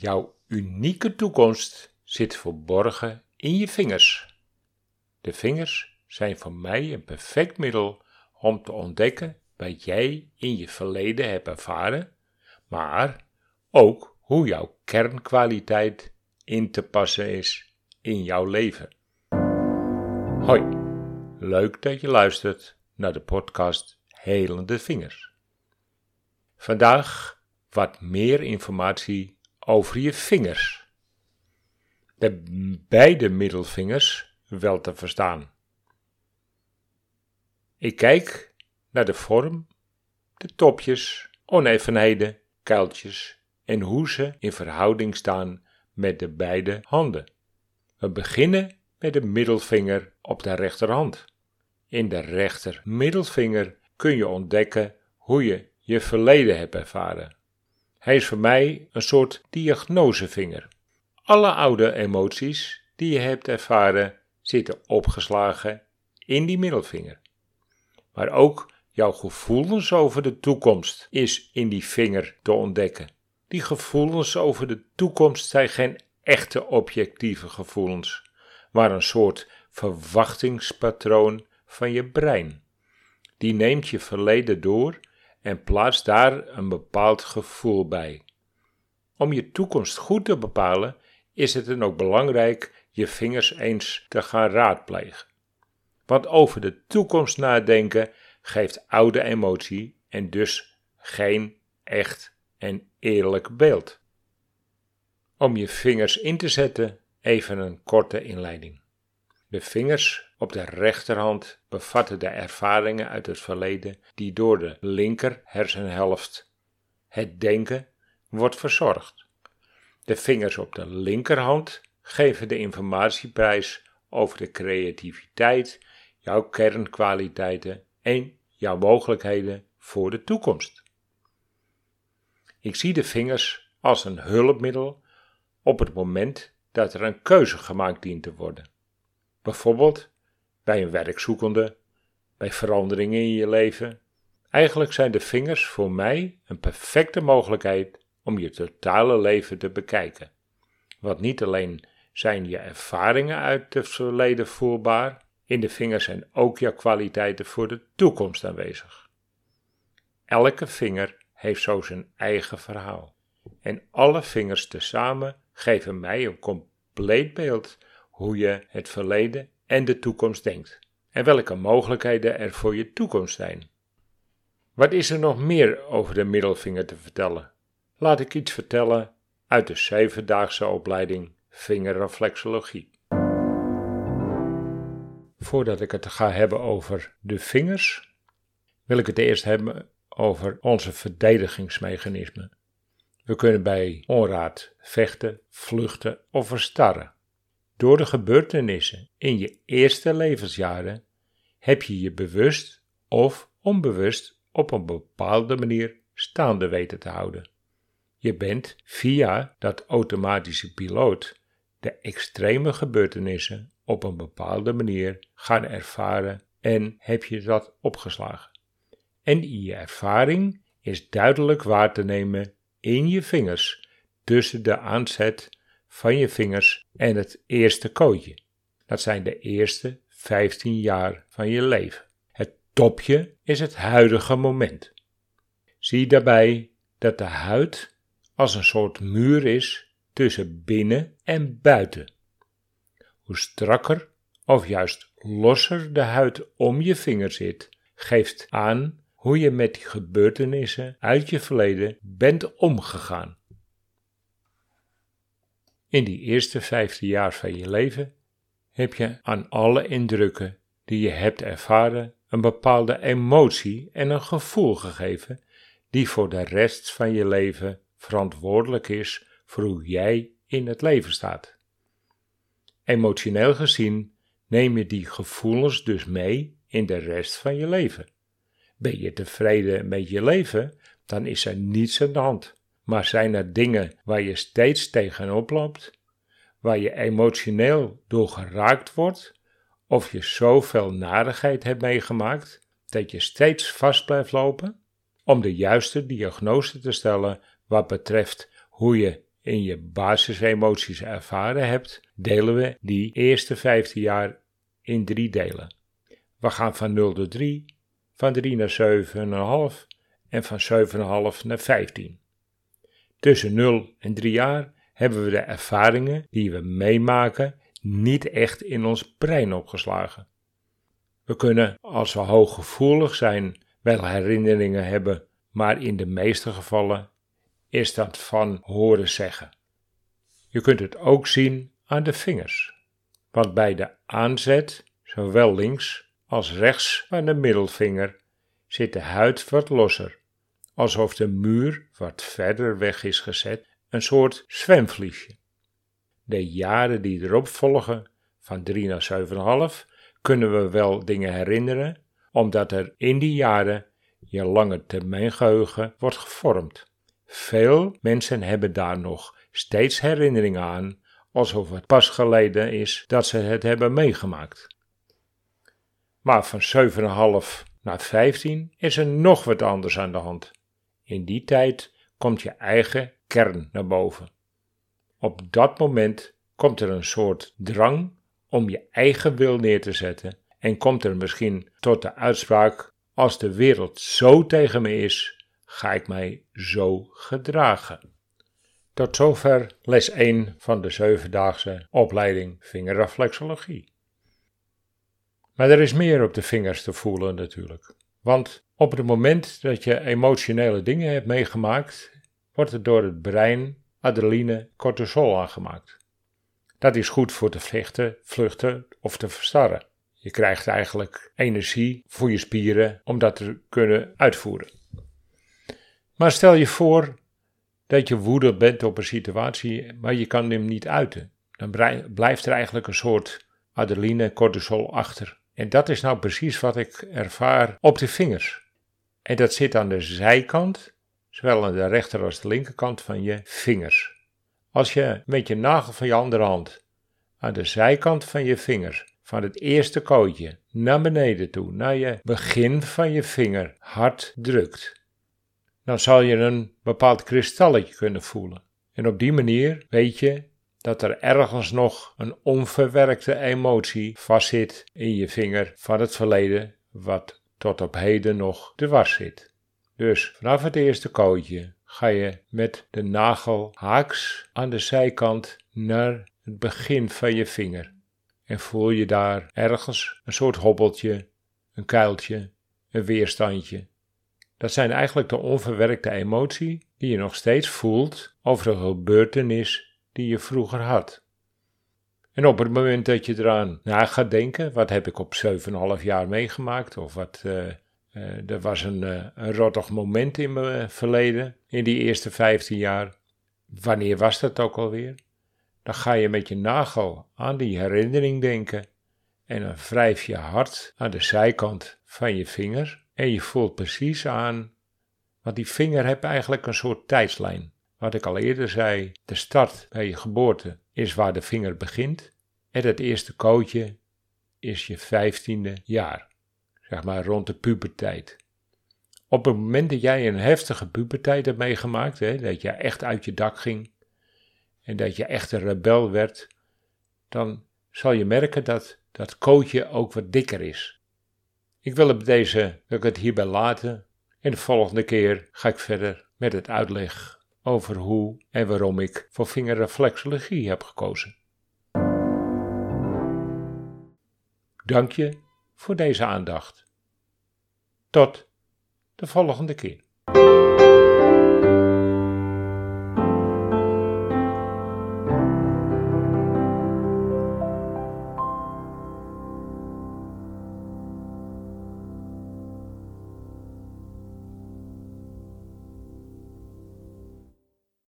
Jouw unieke toekomst zit verborgen in je vingers. De vingers zijn voor mij een perfect middel om te ontdekken wat jij in je verleden hebt ervaren, maar ook hoe jouw kernkwaliteit in te passen is in jouw leven. Hoi, leuk dat je luistert naar de podcast Helende Vingers. Vandaag wat meer informatie over je vingers. De beide middelvingers wel te verstaan. Ik kijk naar de vorm, de topjes, onevenheden, kuiltjes en hoe ze in verhouding staan met de beide handen. We beginnen met de middelvinger op de rechterhand. In de rechter middelvinger kun je ontdekken hoe je je verleden hebt ervaren. Hij is voor mij een soort diagnosevinger. Alle oude emoties die je hebt ervaren zitten opgeslagen in die middelvinger. Maar ook jouw gevoelens over de toekomst is in die vinger te ontdekken. Die gevoelens over de toekomst zijn geen echte objectieve gevoelens, maar een soort verwachtingspatroon van je brein. Die neemt je verleden door en plaatst daar een bepaald gevoel bij. Om je toekomst goed te bepalen, is het dan ook belangrijk je vingers eens te gaan raadplegen. Want over de toekomst nadenken geeft oude emotie en dus geen echt en eerlijk beeld. Om je vingers in te zetten, even een korte inleiding. De vingers op de rechterhand bevatten de ervaringen uit het verleden die door de linker hersenhelft, het denken, wordt verzorgd. De vingers op de linkerhand geven de informatieprijs over de creativiteit, jouw kernkwaliteiten en jouw mogelijkheden voor de toekomst. Ik zie de vingers als een hulpmiddel op het moment dat er een keuze gemaakt dient te worden. Bijvoorbeeld bij een werkzoekende, bij veranderingen in je leven. Eigenlijk zijn de vingers voor mij een perfecte mogelijkheid om je totale leven te bekijken. Want niet alleen zijn je ervaringen uit het verleden voelbaar, in de vingers zijn ook jouw kwaliteiten voor de toekomst aanwezig. Elke vinger heeft zo zijn eigen verhaal. En alle vingers tezamen geven mij een compleet beeld hoe je het verleden en de toekomst denkt. En welke mogelijkheden er voor je toekomst zijn. Wat is er nog meer over de middelvinger te vertellen? Laat ik iets vertellen uit de zevendaagse opleiding vingerreflexologie. Voordat ik het ga hebben over de vingers, wil ik het eerst hebben over onze verdedigingsmechanismen. We kunnen bij onraad vechten, vluchten of verstarren. Door de gebeurtenissen in je eerste levensjaren heb je je bewust of onbewust op een bepaalde manier staande weten te houden. Je bent via dat automatische piloot de extreme gebeurtenissen op een bepaalde manier gaan ervaren en heb je dat opgeslagen. En je ervaring is duidelijk waar te nemen in je vingers tussen de aanzet van je vingers en het eerste kootje. Dat zijn de eerste 15 jaar van je leven. Het topje is het huidige moment. Zie daarbij dat de huid als een soort muur is tussen binnen en buiten. Hoe strakker of juist losser de huid om je vinger zit, geeft aan hoe je met die gebeurtenissen uit je verleden bent omgegaan. In die eerste vijfde jaar van je leven heb je aan alle indrukken die je hebt ervaren een bepaalde emotie en een gevoel gegeven die voor de rest van je leven verantwoordelijk is voor hoe jij in het leven staat. Emotioneel gezien neem je die gevoelens dus mee in de rest van je leven. Ben je tevreden met je leven, dan is er niets aan de hand. Maar zijn er dingen waar je steeds tegenop loopt, waar je emotioneel door geraakt wordt, of je zoveel narigheid hebt meegemaakt dat je steeds vast blijft lopen? Om de juiste diagnose te stellen wat betreft hoe je in je basisemoties ervaren hebt, delen we die eerste 15 jaar in drie delen. We gaan van 0 tot 3, van 3 naar 7,5 en van 7,5 naar 15. Tussen 0 en 3 jaar hebben we de ervaringen die we meemaken niet echt in ons brein opgeslagen. We kunnen, als we hooggevoelig zijn, wel herinneringen hebben, maar in de meeste gevallen is dat van horen zeggen. Je kunt het ook zien aan de vingers, want bij de aanzet, zowel links als rechts van de middelvinger, zit de huid wat losser, alsof de muur wat verder weg is gezet, een soort zwemvliesje. De jaren die erop volgen, van 3 naar 7,5, kunnen we wel dingen herinneren, omdat er in die jaren je lange termijn geheugen wordt gevormd. Veel mensen hebben daar nog steeds herinneringen aan, alsof het pas geleden is dat ze het hebben meegemaakt. Maar van 7,5 naar 15 is er nog wat anders aan de hand. In die tijd komt je eigen kern naar boven. Op dat moment komt er een soort drang om je eigen wil neer te zetten en komt er misschien tot de uitspraak: als de wereld zo tegen me is, ga ik mij zo gedragen. Tot zover les 1 van de zevendaagse opleiding vingerreflexologie. Maar er is meer op de vingers te voelen natuurlijk. Want op het moment dat je emotionele dingen hebt meegemaakt, wordt er door het brein adrenaline, cortisol aangemaakt. Dat is goed voor te vechten, vluchten of te verstarren. Je krijgt eigenlijk energie voor je spieren om dat te kunnen uitvoeren. Maar stel je voor dat je woedend bent op een situatie, maar je kan hem niet uiten. Dan blijft er eigenlijk een soort adrenaline, cortisol achter. En dat is nou precies wat ik ervaar op de vingers. En dat zit aan de zijkant, zowel aan de rechter als de linkerkant van je vingers. Als je met je nagel van je andere hand aan de zijkant van je vingers, van het eerste kootje naar beneden toe, naar je begin van je vinger, hard drukt, dan zal je een bepaald kristalletje kunnen voelen. En op die manier weet je dat er ergens nog een onverwerkte emotie vastzit in je vinger van het verleden, wat tot op heden nog dwars zit. Dus vanaf het eerste kootje ga je met de nagel haaks aan de zijkant naar het begin van je vinger. En voel je daar ergens een soort hobbeltje, een kuiltje, een weerstandje. Dat zijn eigenlijk de onverwerkte emotie die je nog steeds voelt over een gebeurtenis die je vroeger had. En op het moment dat je eraan na gaat denken, wat heb ik op 7,5 jaar meegemaakt, of wat, uh, uh, er was een, uh, een rottig moment in mijn verleden, in die eerste 15 jaar. Wanneer was dat ook alweer? Dan ga je met je nagel aan die herinnering denken en dan wrijf je hard aan de zijkant van je vinger en je voelt precies aan, want die vinger heeft eigenlijk een soort tijdslijn. Wat ik al eerder zei, de start bij je geboorte is waar de vinger begint en het eerste kootje is je vijftiende jaar, zeg maar rond de puberteit. Op het moment dat jij een heftige puberteit hebt meegemaakt, hè, dat je echt uit je dak ging, en dat je echt een rebel werd, dan zal je merken dat dat kootje ook wat dikker is. Ik wil op deze, dat ik het hierbij laten en de volgende keer ga ik verder met het uitleg over hoe en waarom ik voor vingerreflexologie heb gekozen. Dank je voor deze aandacht. Tot de volgende keer.